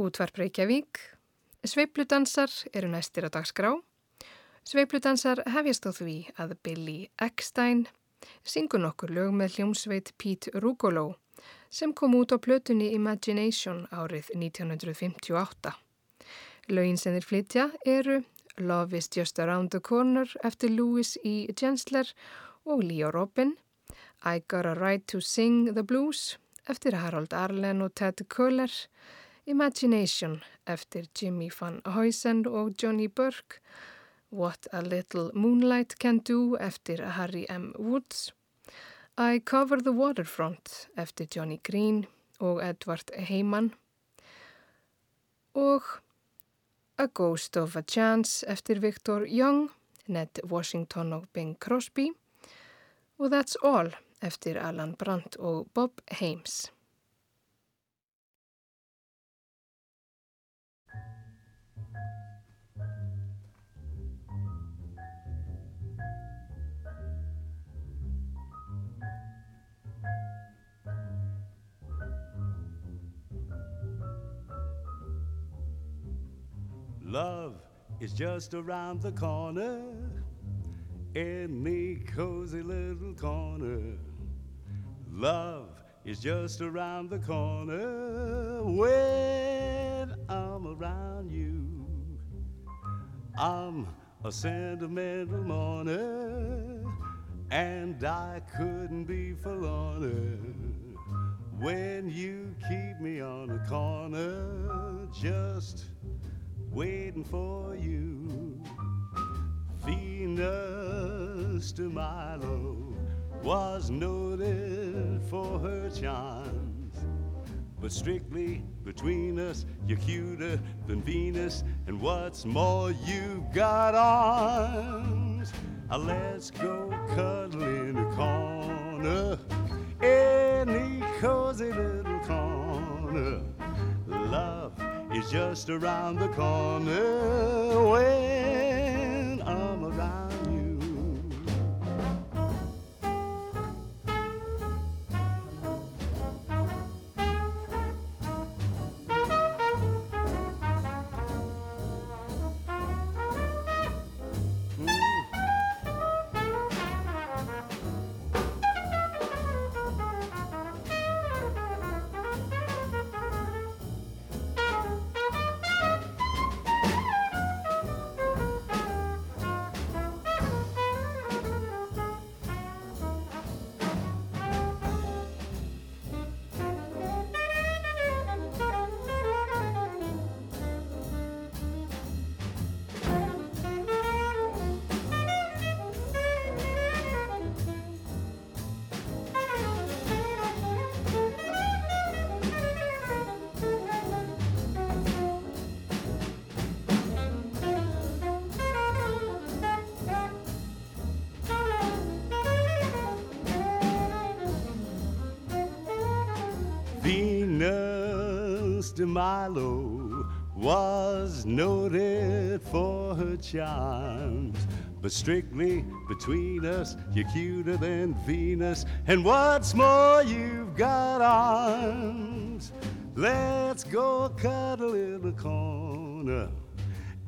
Útvarp Reykjavík. Sveipludansar eru næstir á dagskrá. Sveipludansar hefjast á því að Billy Eckstein syngur nokkur lög með hljómsveit Pete Rugolo sem kom út á plötunni Imagination árið 1958. Lögin sem þeir flytja eru Love is just around the corner eftir Louis E. Gensler og Leo Robin, I got a right to sing the blues eftir Harold Arlen og Ted Köhler, Imagination eftir Jimmy Van Huysen og Johnny Burke, What a Little Moonlight Can Do eftir Harry M. Woods, I Cover the Waterfront eftir Johnny Green og Edward Heyman og A Ghost of a Chance eftir Victor Young, Ned Washington og Bing Crosby og That's All eftir Alan Brandt og Bob Hames. Love is just around the corner, any cozy little corner. Love is just around the corner when I'm around you. I'm a sentimental mourner, and I couldn't be forlorner when you keep me on the corner just waiting for you. Venus de Milo was noted for her charms, but strictly between us, you're cuter than Venus, and what's more, you've got arms. Uh, let's go cuddle in a corner, any cozy little corner. Love is just around the corner when I'm around Venus de Milo was noted for her charms. But strictly between us, you're cuter than Venus. And what's more, you've got arms. Let's go cuddle in the corner.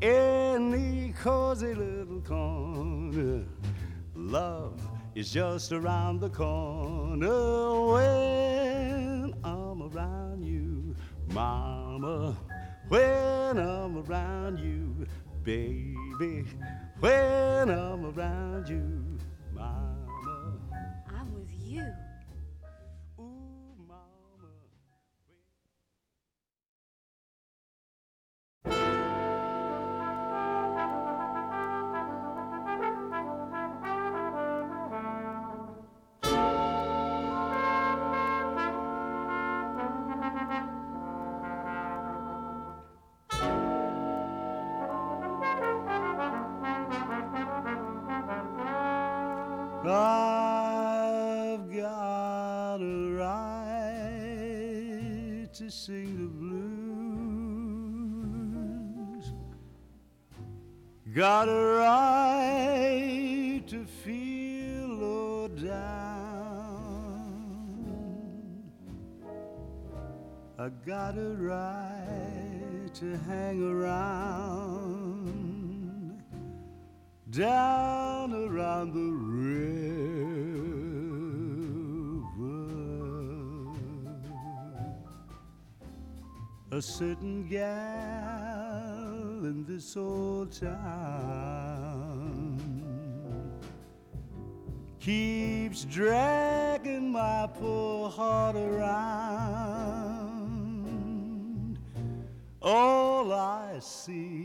Any cozy little corner. Love is just around the corner you, Mama. When I'm around you, baby. When I'm around you, Mama. I'm with you. Certain gal in this old town keeps dragging my poor heart around. All I see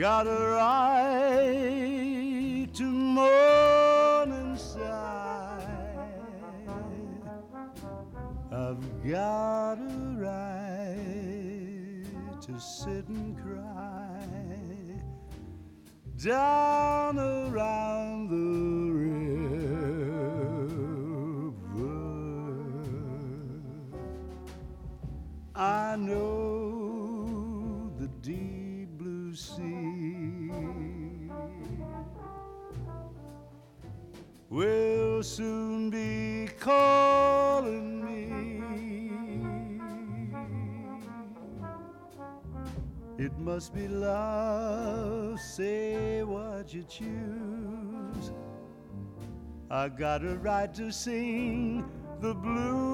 Got a right got a right to sing the blues.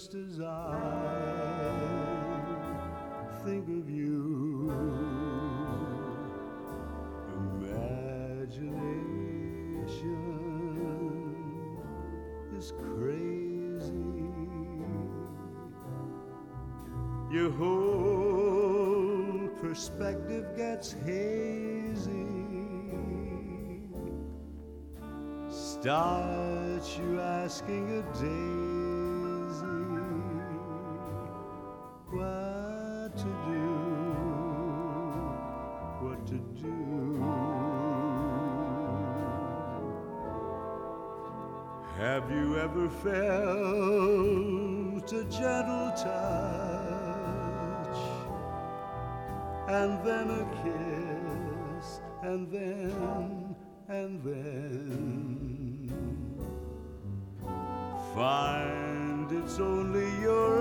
Just as I think of you. Imagination is crazy. Your whole perspective gets hazy. Start you asking a daisy Have you ever felt a gentle touch? And then a kiss and then and then. Find it's only your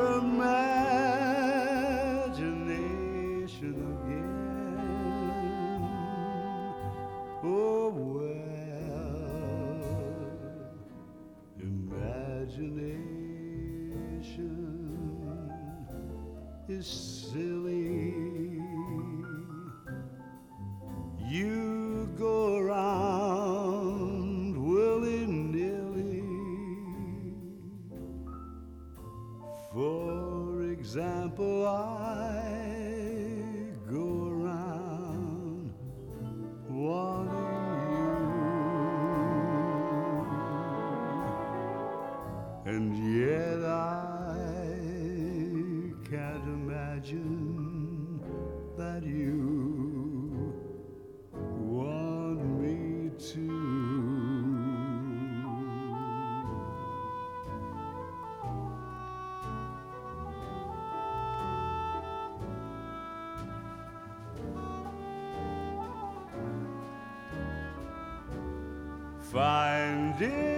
did.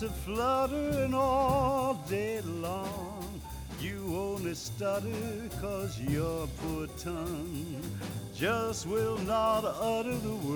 hearts fluttering all day long. You only stutter cause your poor tongue just will not utter the word.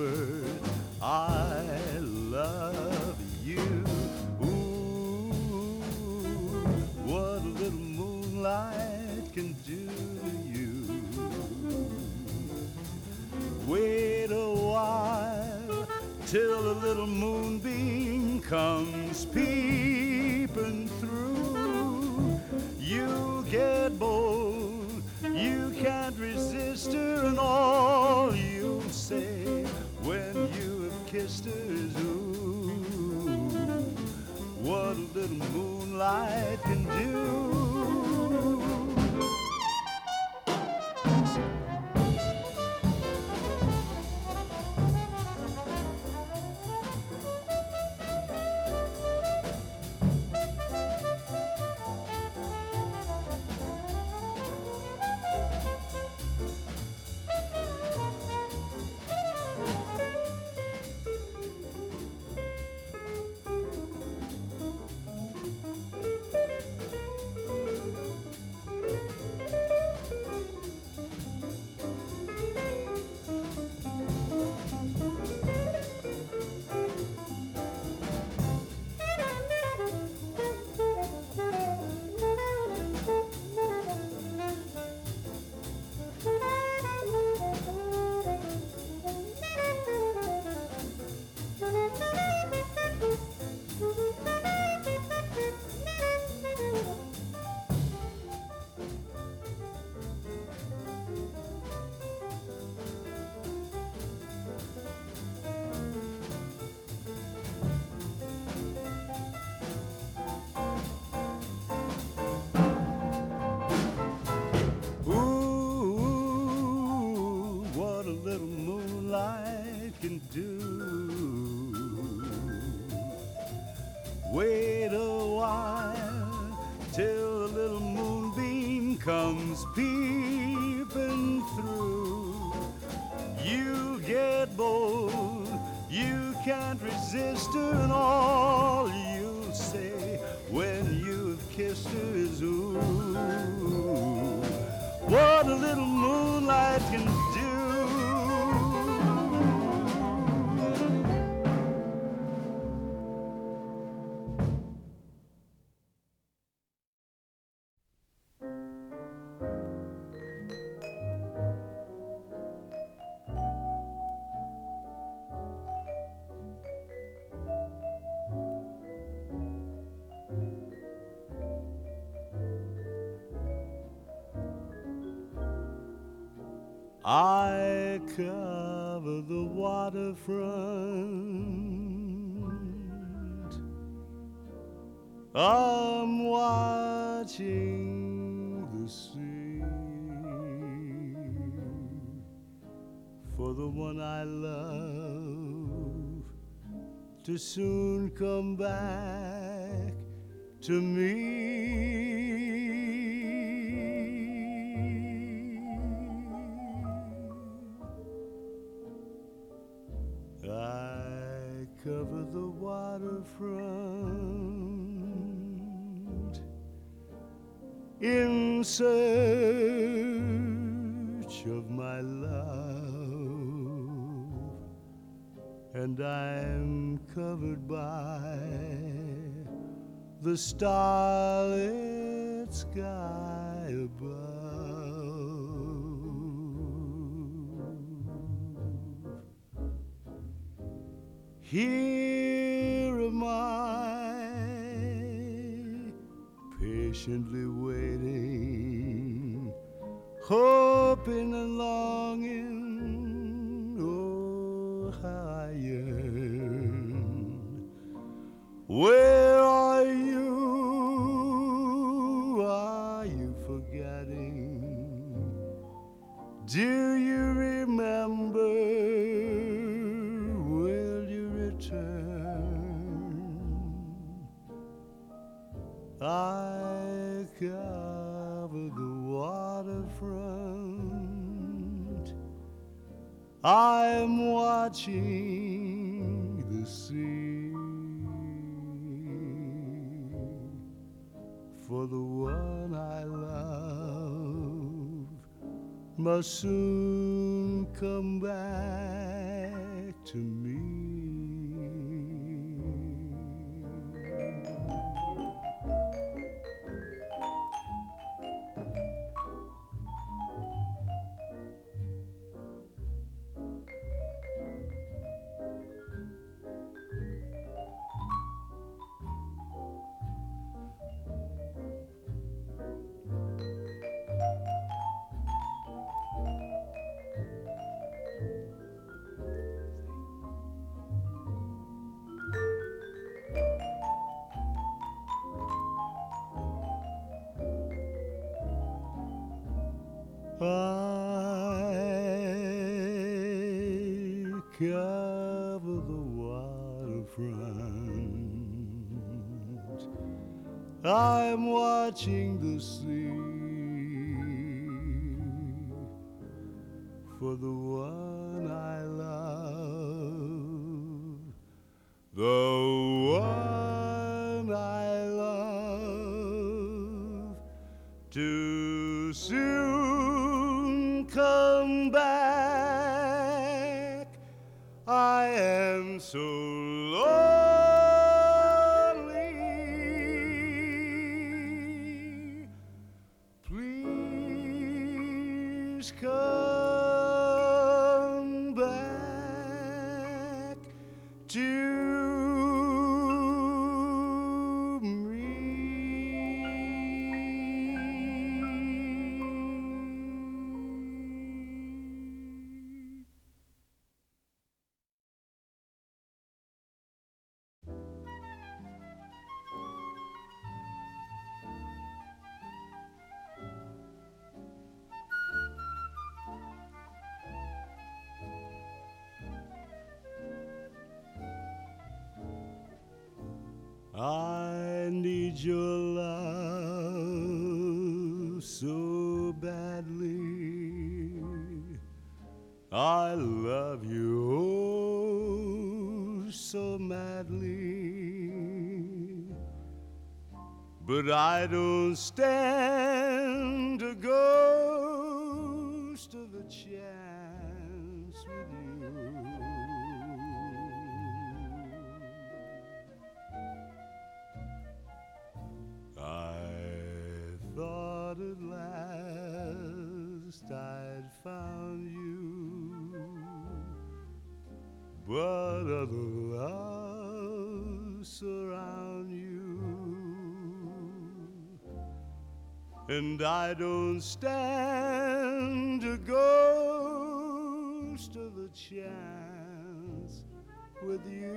soon come back to me. the starlit sky. for the one I love must soon come back to me. And I don't stand a ghost of a chance with you.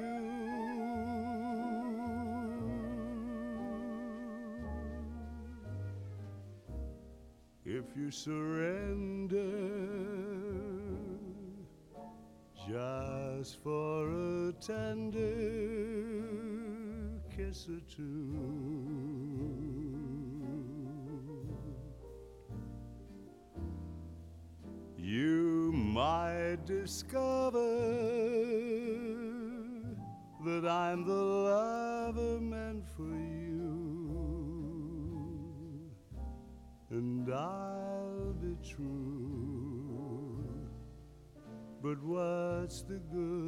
If you surrender just for a tender kiss or two. You might discover that I'm the lover meant for you, and I'll be true. But what's the good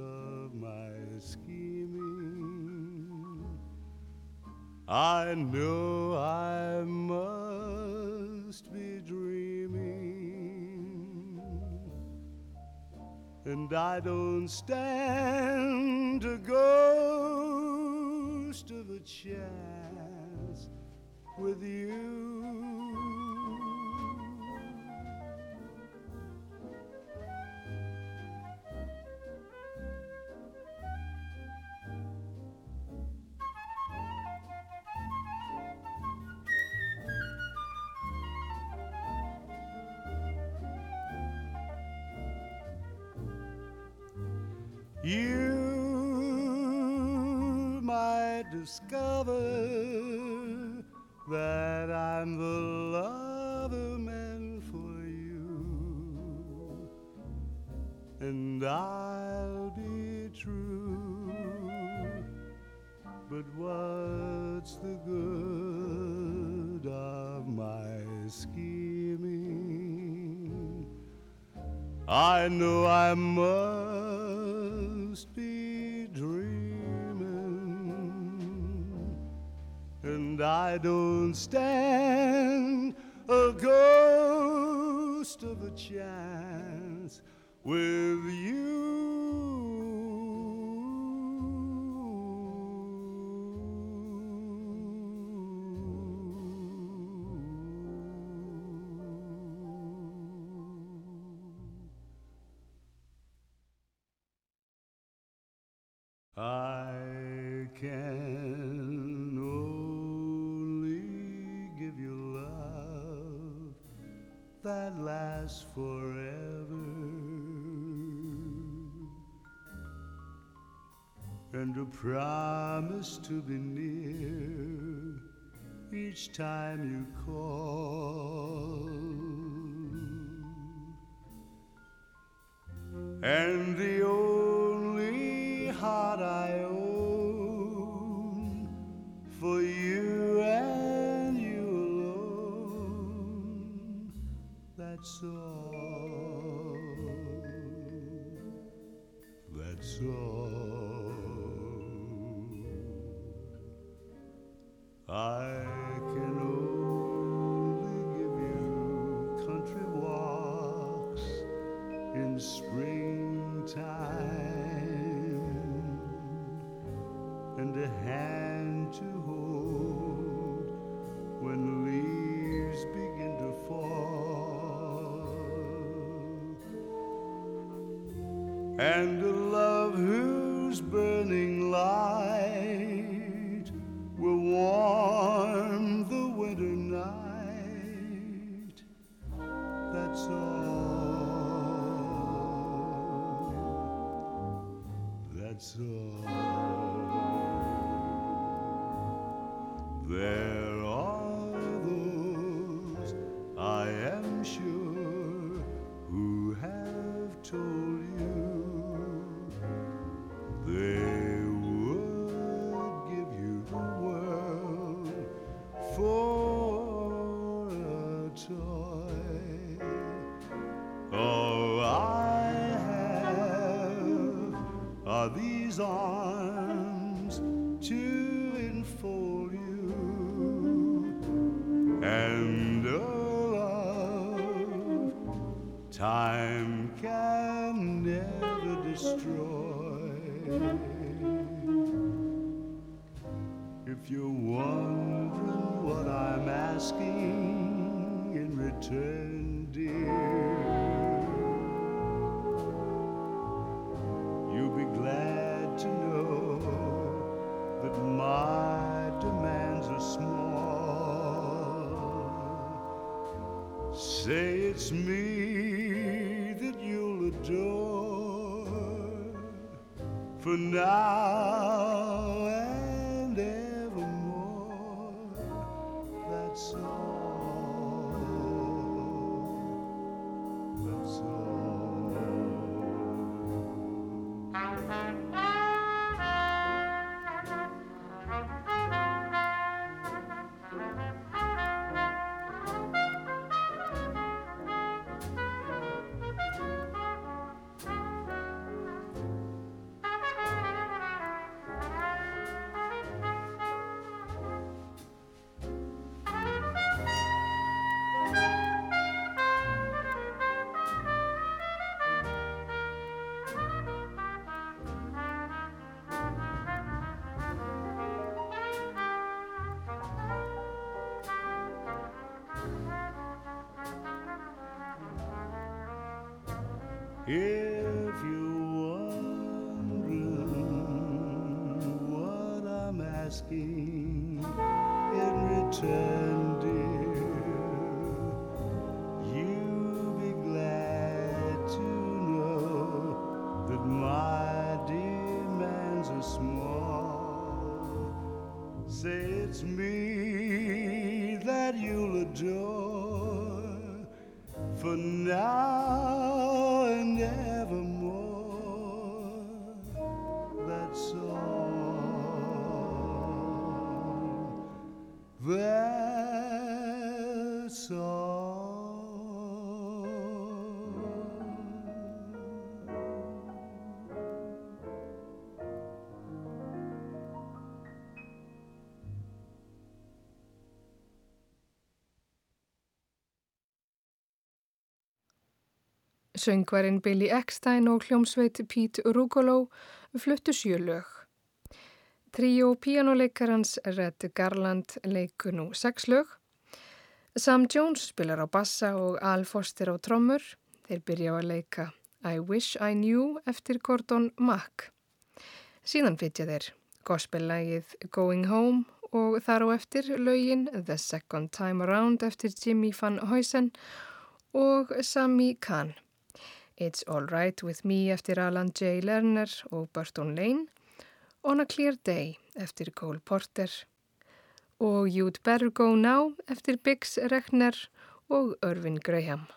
of my scheming? I know I must and I don't stand a ghost of a chance with you. You might discover that I'm the lover meant for you, and I'll be true. But what's the good of my scheming? I know I must be dreaming, and I don't stand a ghost of a chance with you. I can only give you love that lasts forever and a promise to be near each time you call. And the only heart I own for you and you alone, that's all. That's all. I and a love whose burning light are Söngvarinn Billy Eckstein og hljómsveit Pete Rugolo fluttu sjölög. Tríó píjánuleikarans Red Garland leikur nú sex lög. Sam Jones spilar á bassa og Al Foster á trommur. Þeir byrja á að leika I Wish I Knew eftir Gordon Mack. Síðan flytja þeir gospellægið Going Home og þar á eftir lögin The Second Time Around eftir Jimmy Van Heusen og Sami Khan. It's Alright With Me eftir Alan J. Lerner og Burton Lane, On a Clear Day eftir Cole Porter og You'd Better Go Now eftir Biggs Rechner og Irvin Graham.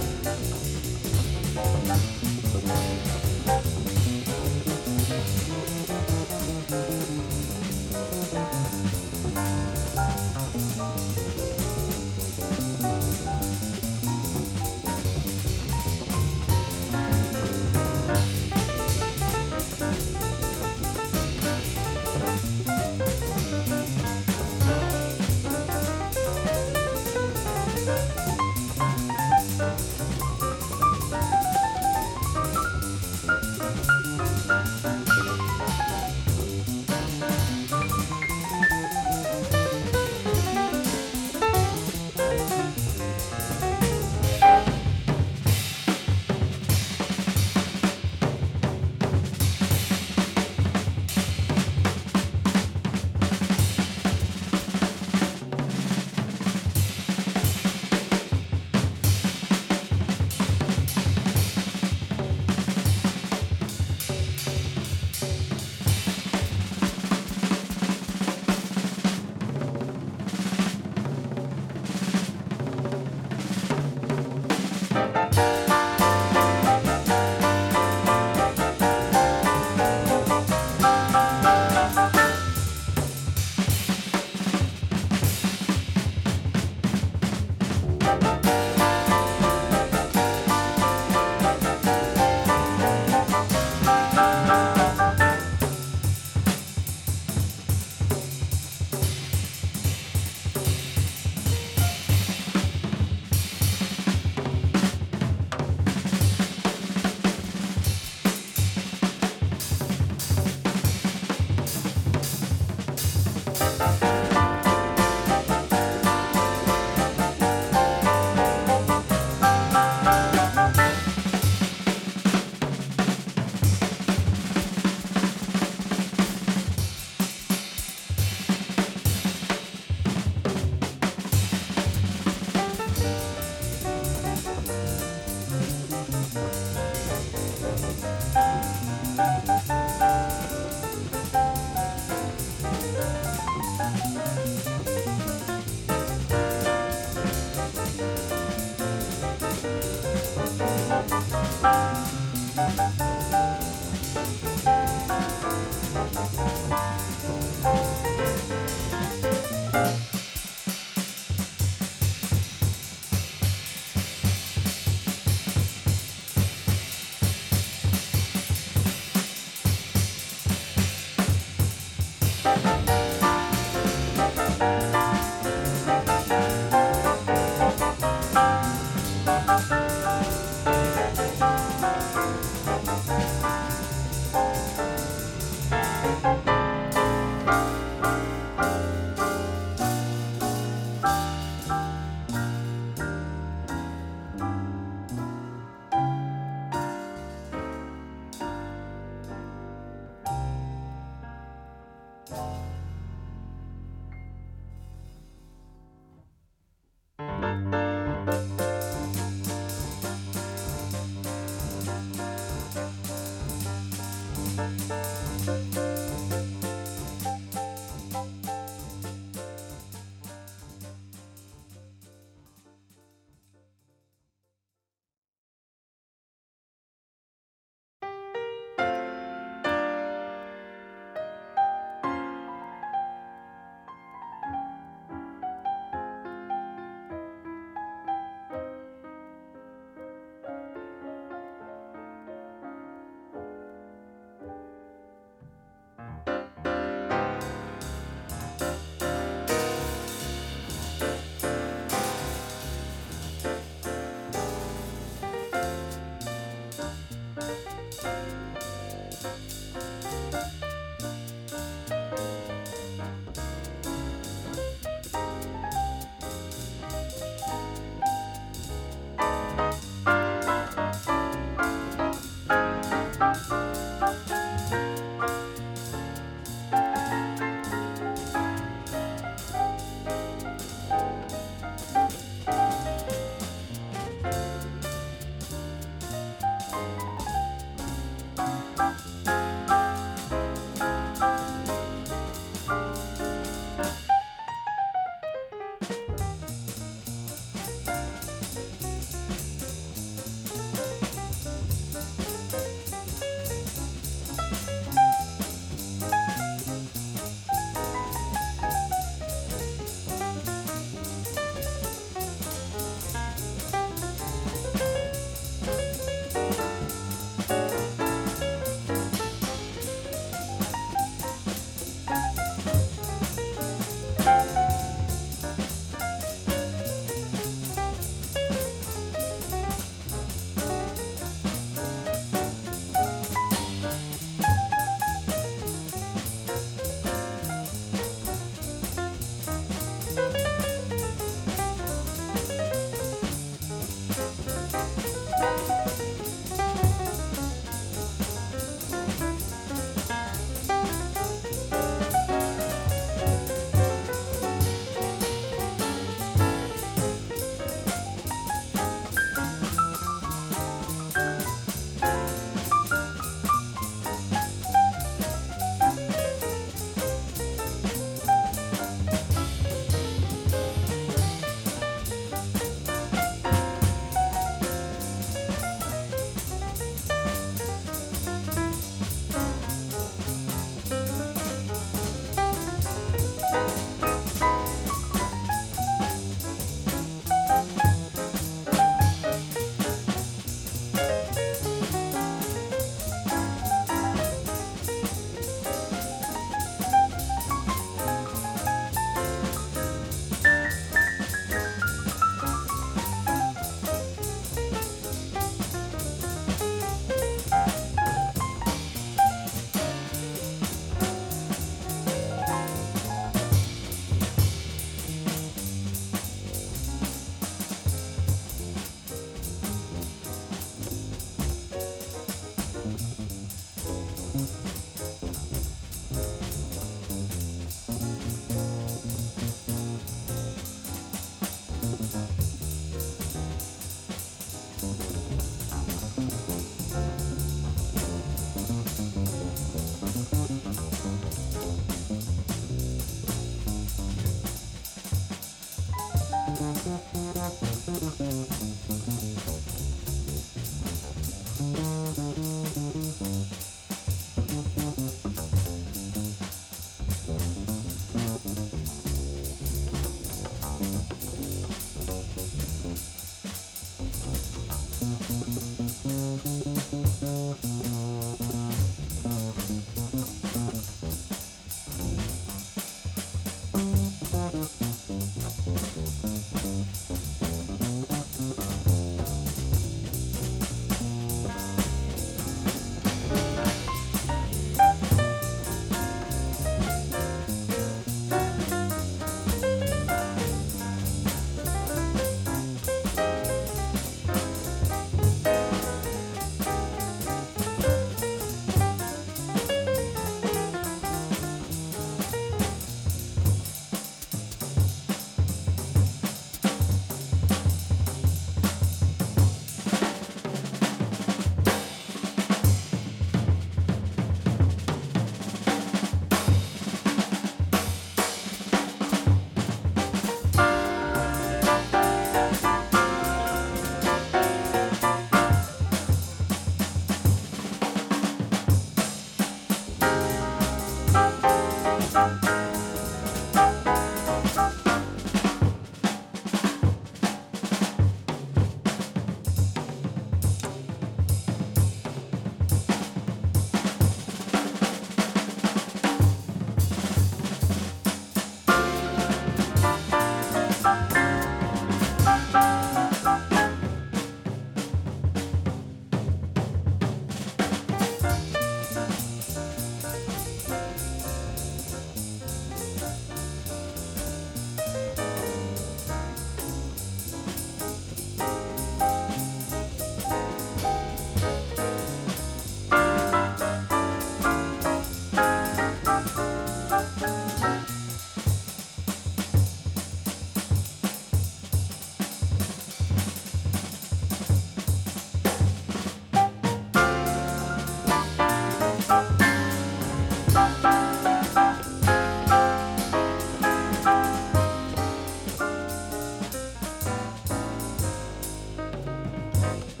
Bye.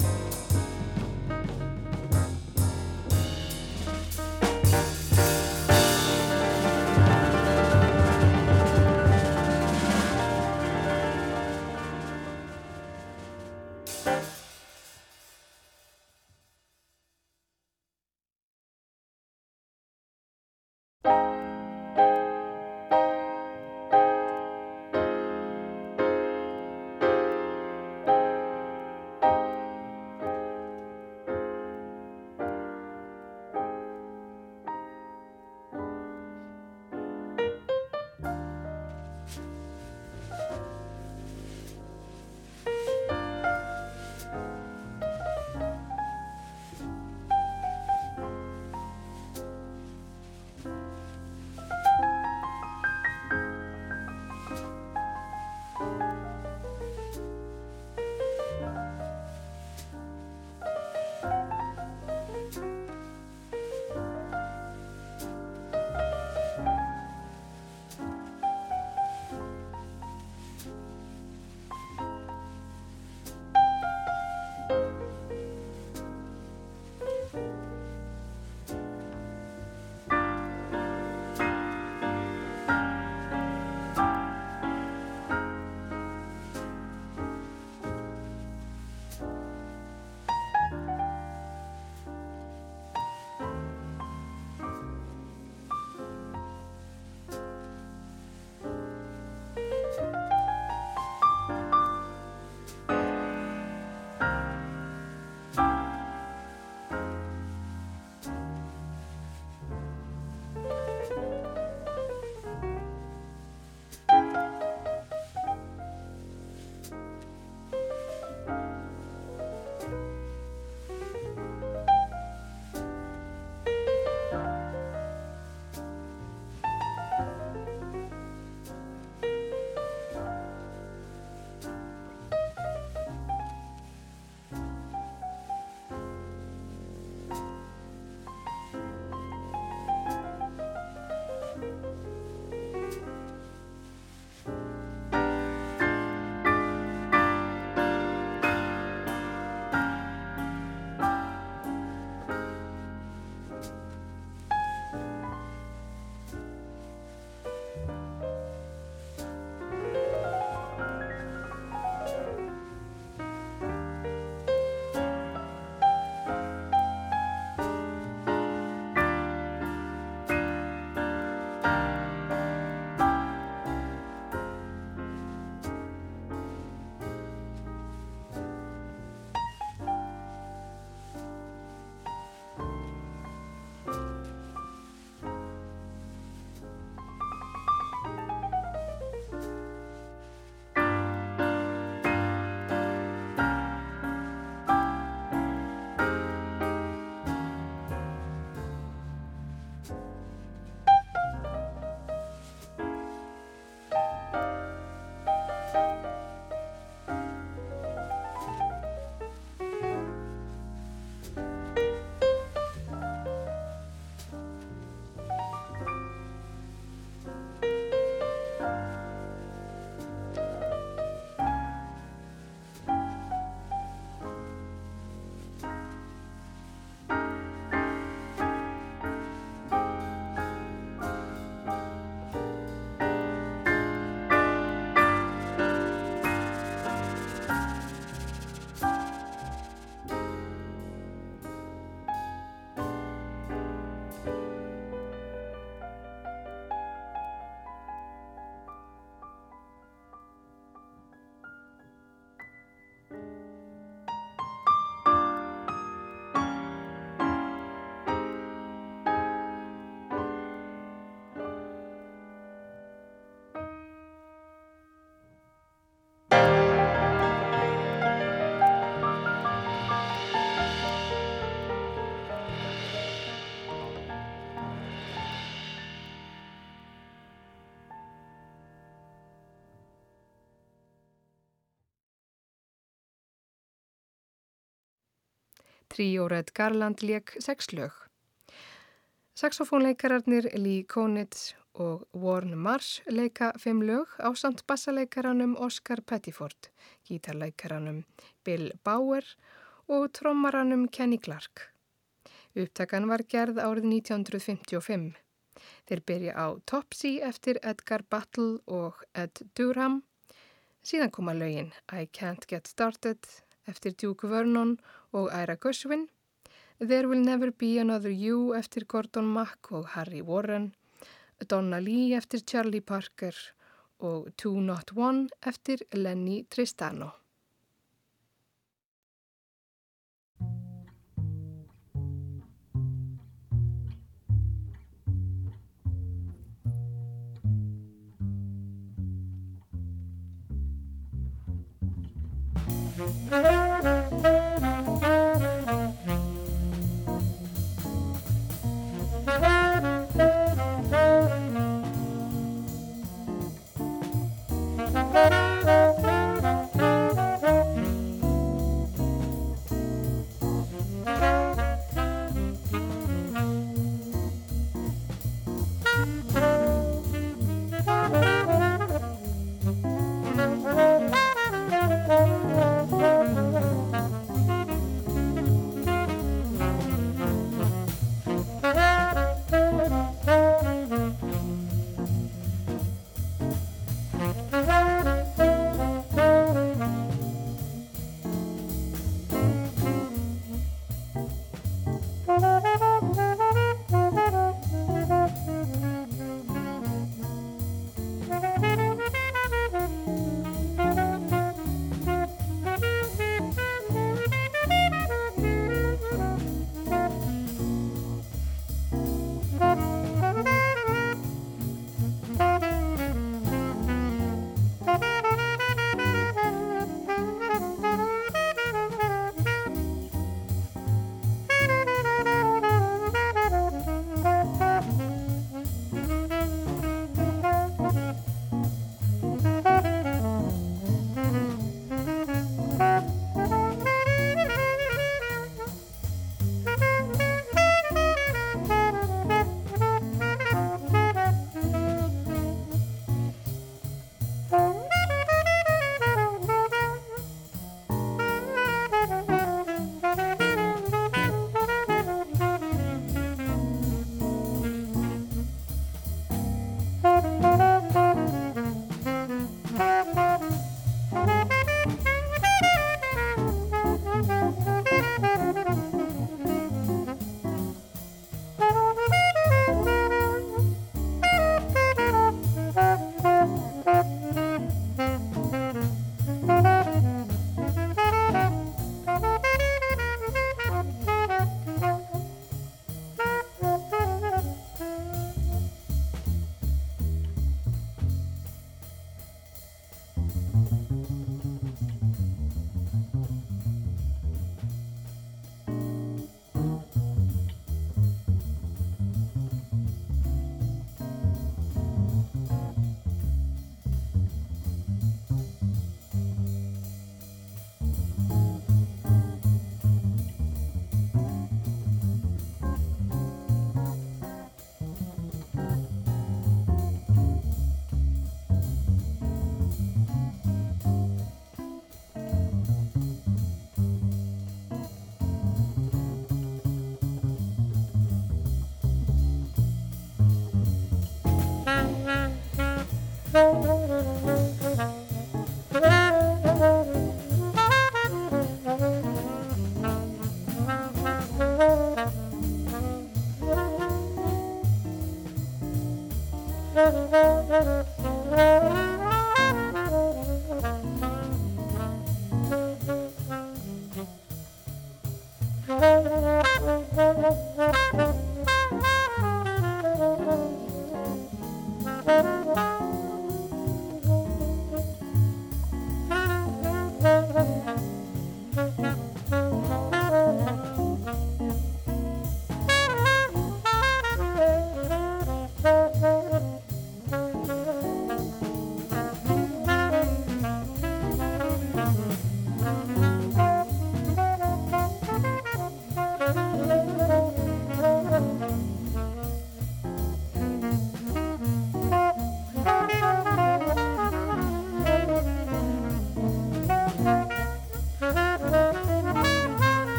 Tríó Red Garland leik sex lög. Saxofónleikararnir Lee Konitz og Warren Marsh leika fimm lög á samt bassaleikaranum Oscar Pettiford, gítarleikaranum Bill Bauer og trommaranum Kenny Clark. Upptakan var gerð árið 1955. Þeir byrja á Topsy eftir Edgar Battle og Ed Durham. Síðan koma lögin I Can't Get Started eftir Duke Vernon og Ira Gershwin. There Will Never Be Another You eftir Gordon Mack og Harry Warren. Donna Lee eftir Charlie Parker og Two Not One eftir Lenny Tristano. Thank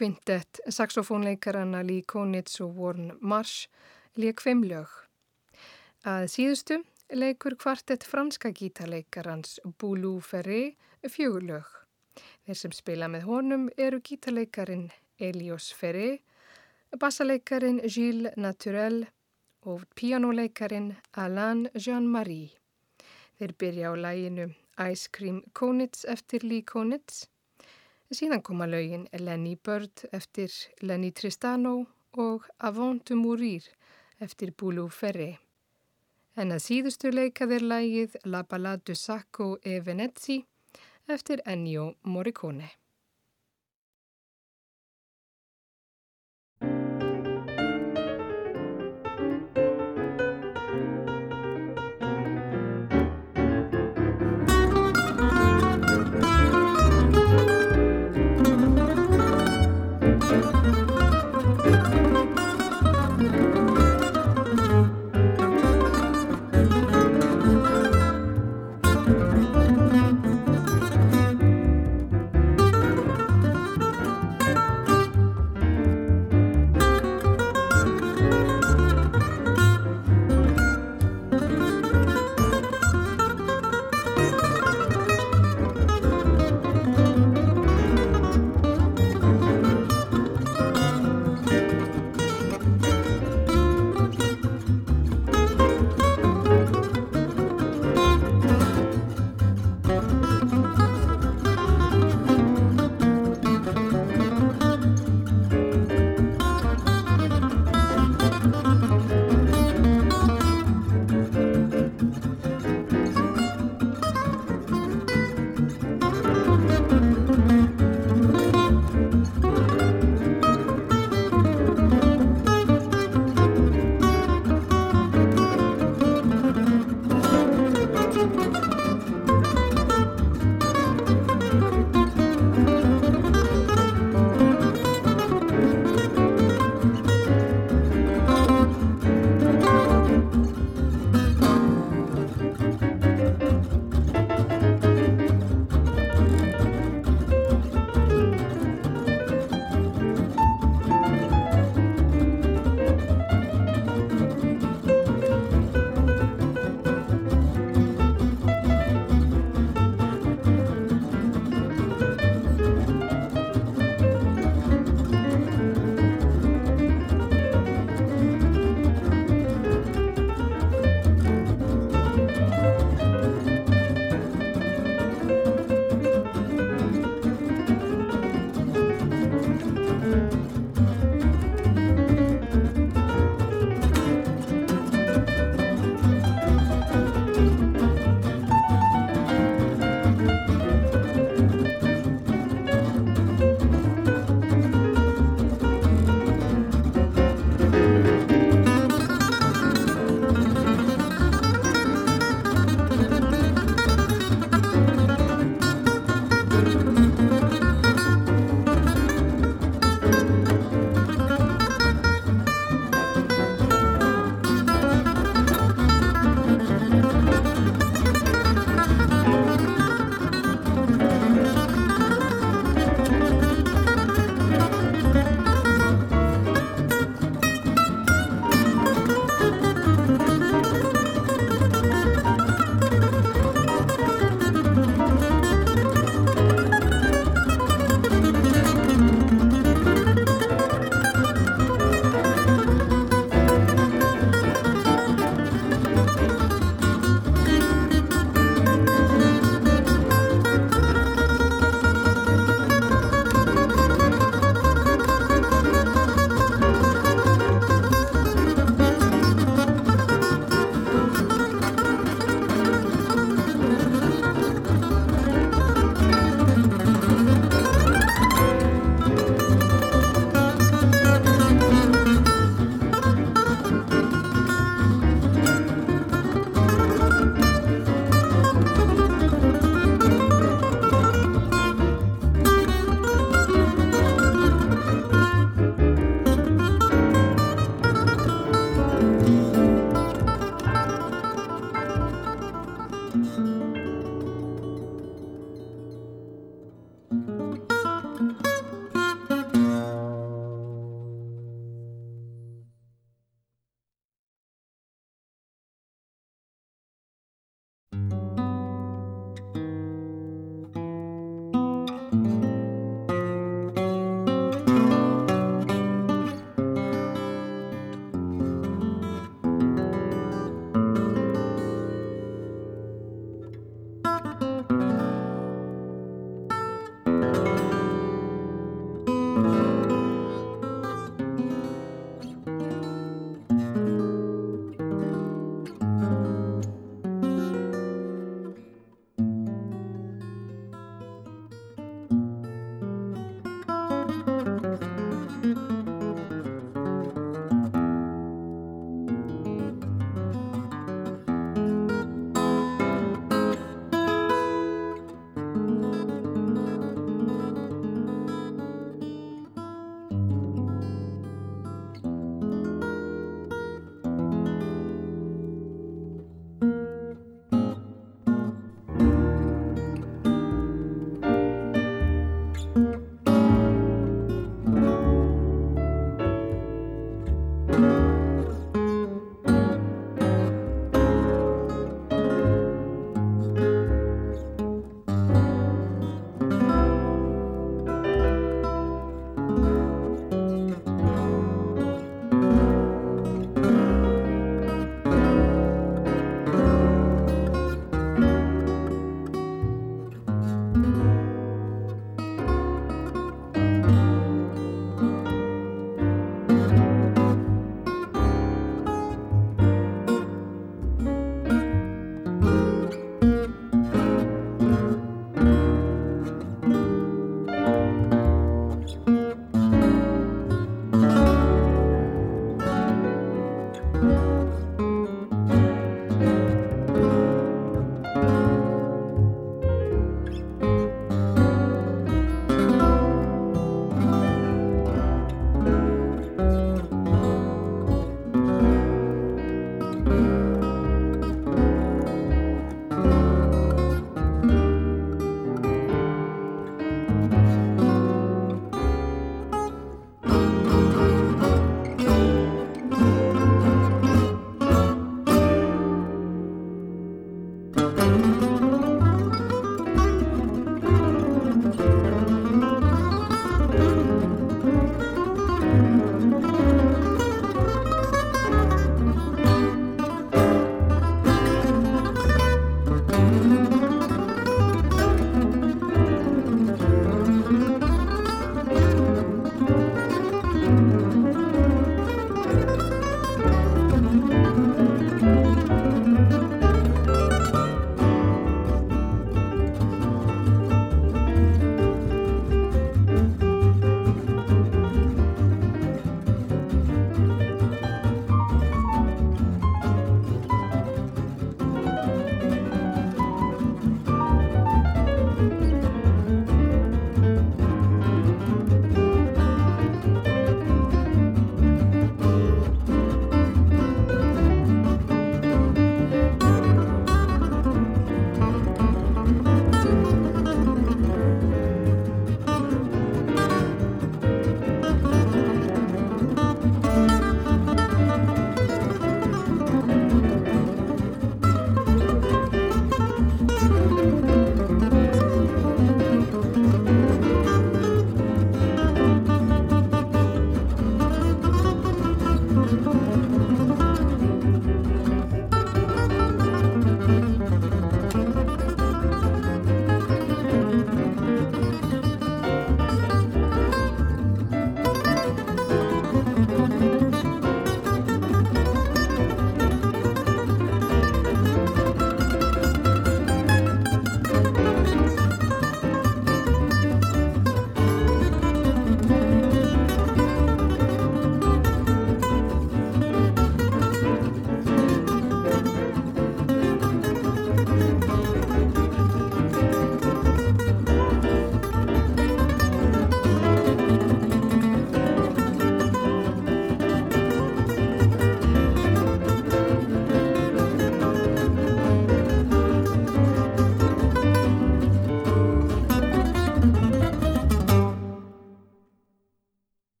Kvintett, saxofónleikarana Lee Konitz og Warren Marsh leik fimm lög. Að síðustu leikur kvartett franska gítarleikarans Boulou Ferré fjögur lög. Þeir sem spila með honum eru gítarleikarin Elios Ferré, bassaleikarin Gilles Naturel og pianoleikarin Alain Jean-Marie. Þeir byrja á læginu Ice Cream Konitz eftir Lee Konitz. Síðan koma laugin Lenny Bird eftir Lenny Tristano og Avant de Mourir eftir Boulou Ferré. En að síðustu leika þeir lægið La Ballade du Sacco e Venezzi eftir Ennio Morricone.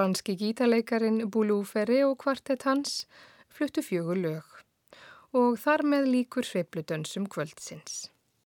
Franski gítarleikarin Boulou Ferré og kvartett hans fluttu fjögur lög og þar með líkur svepludönsum kvöldsins.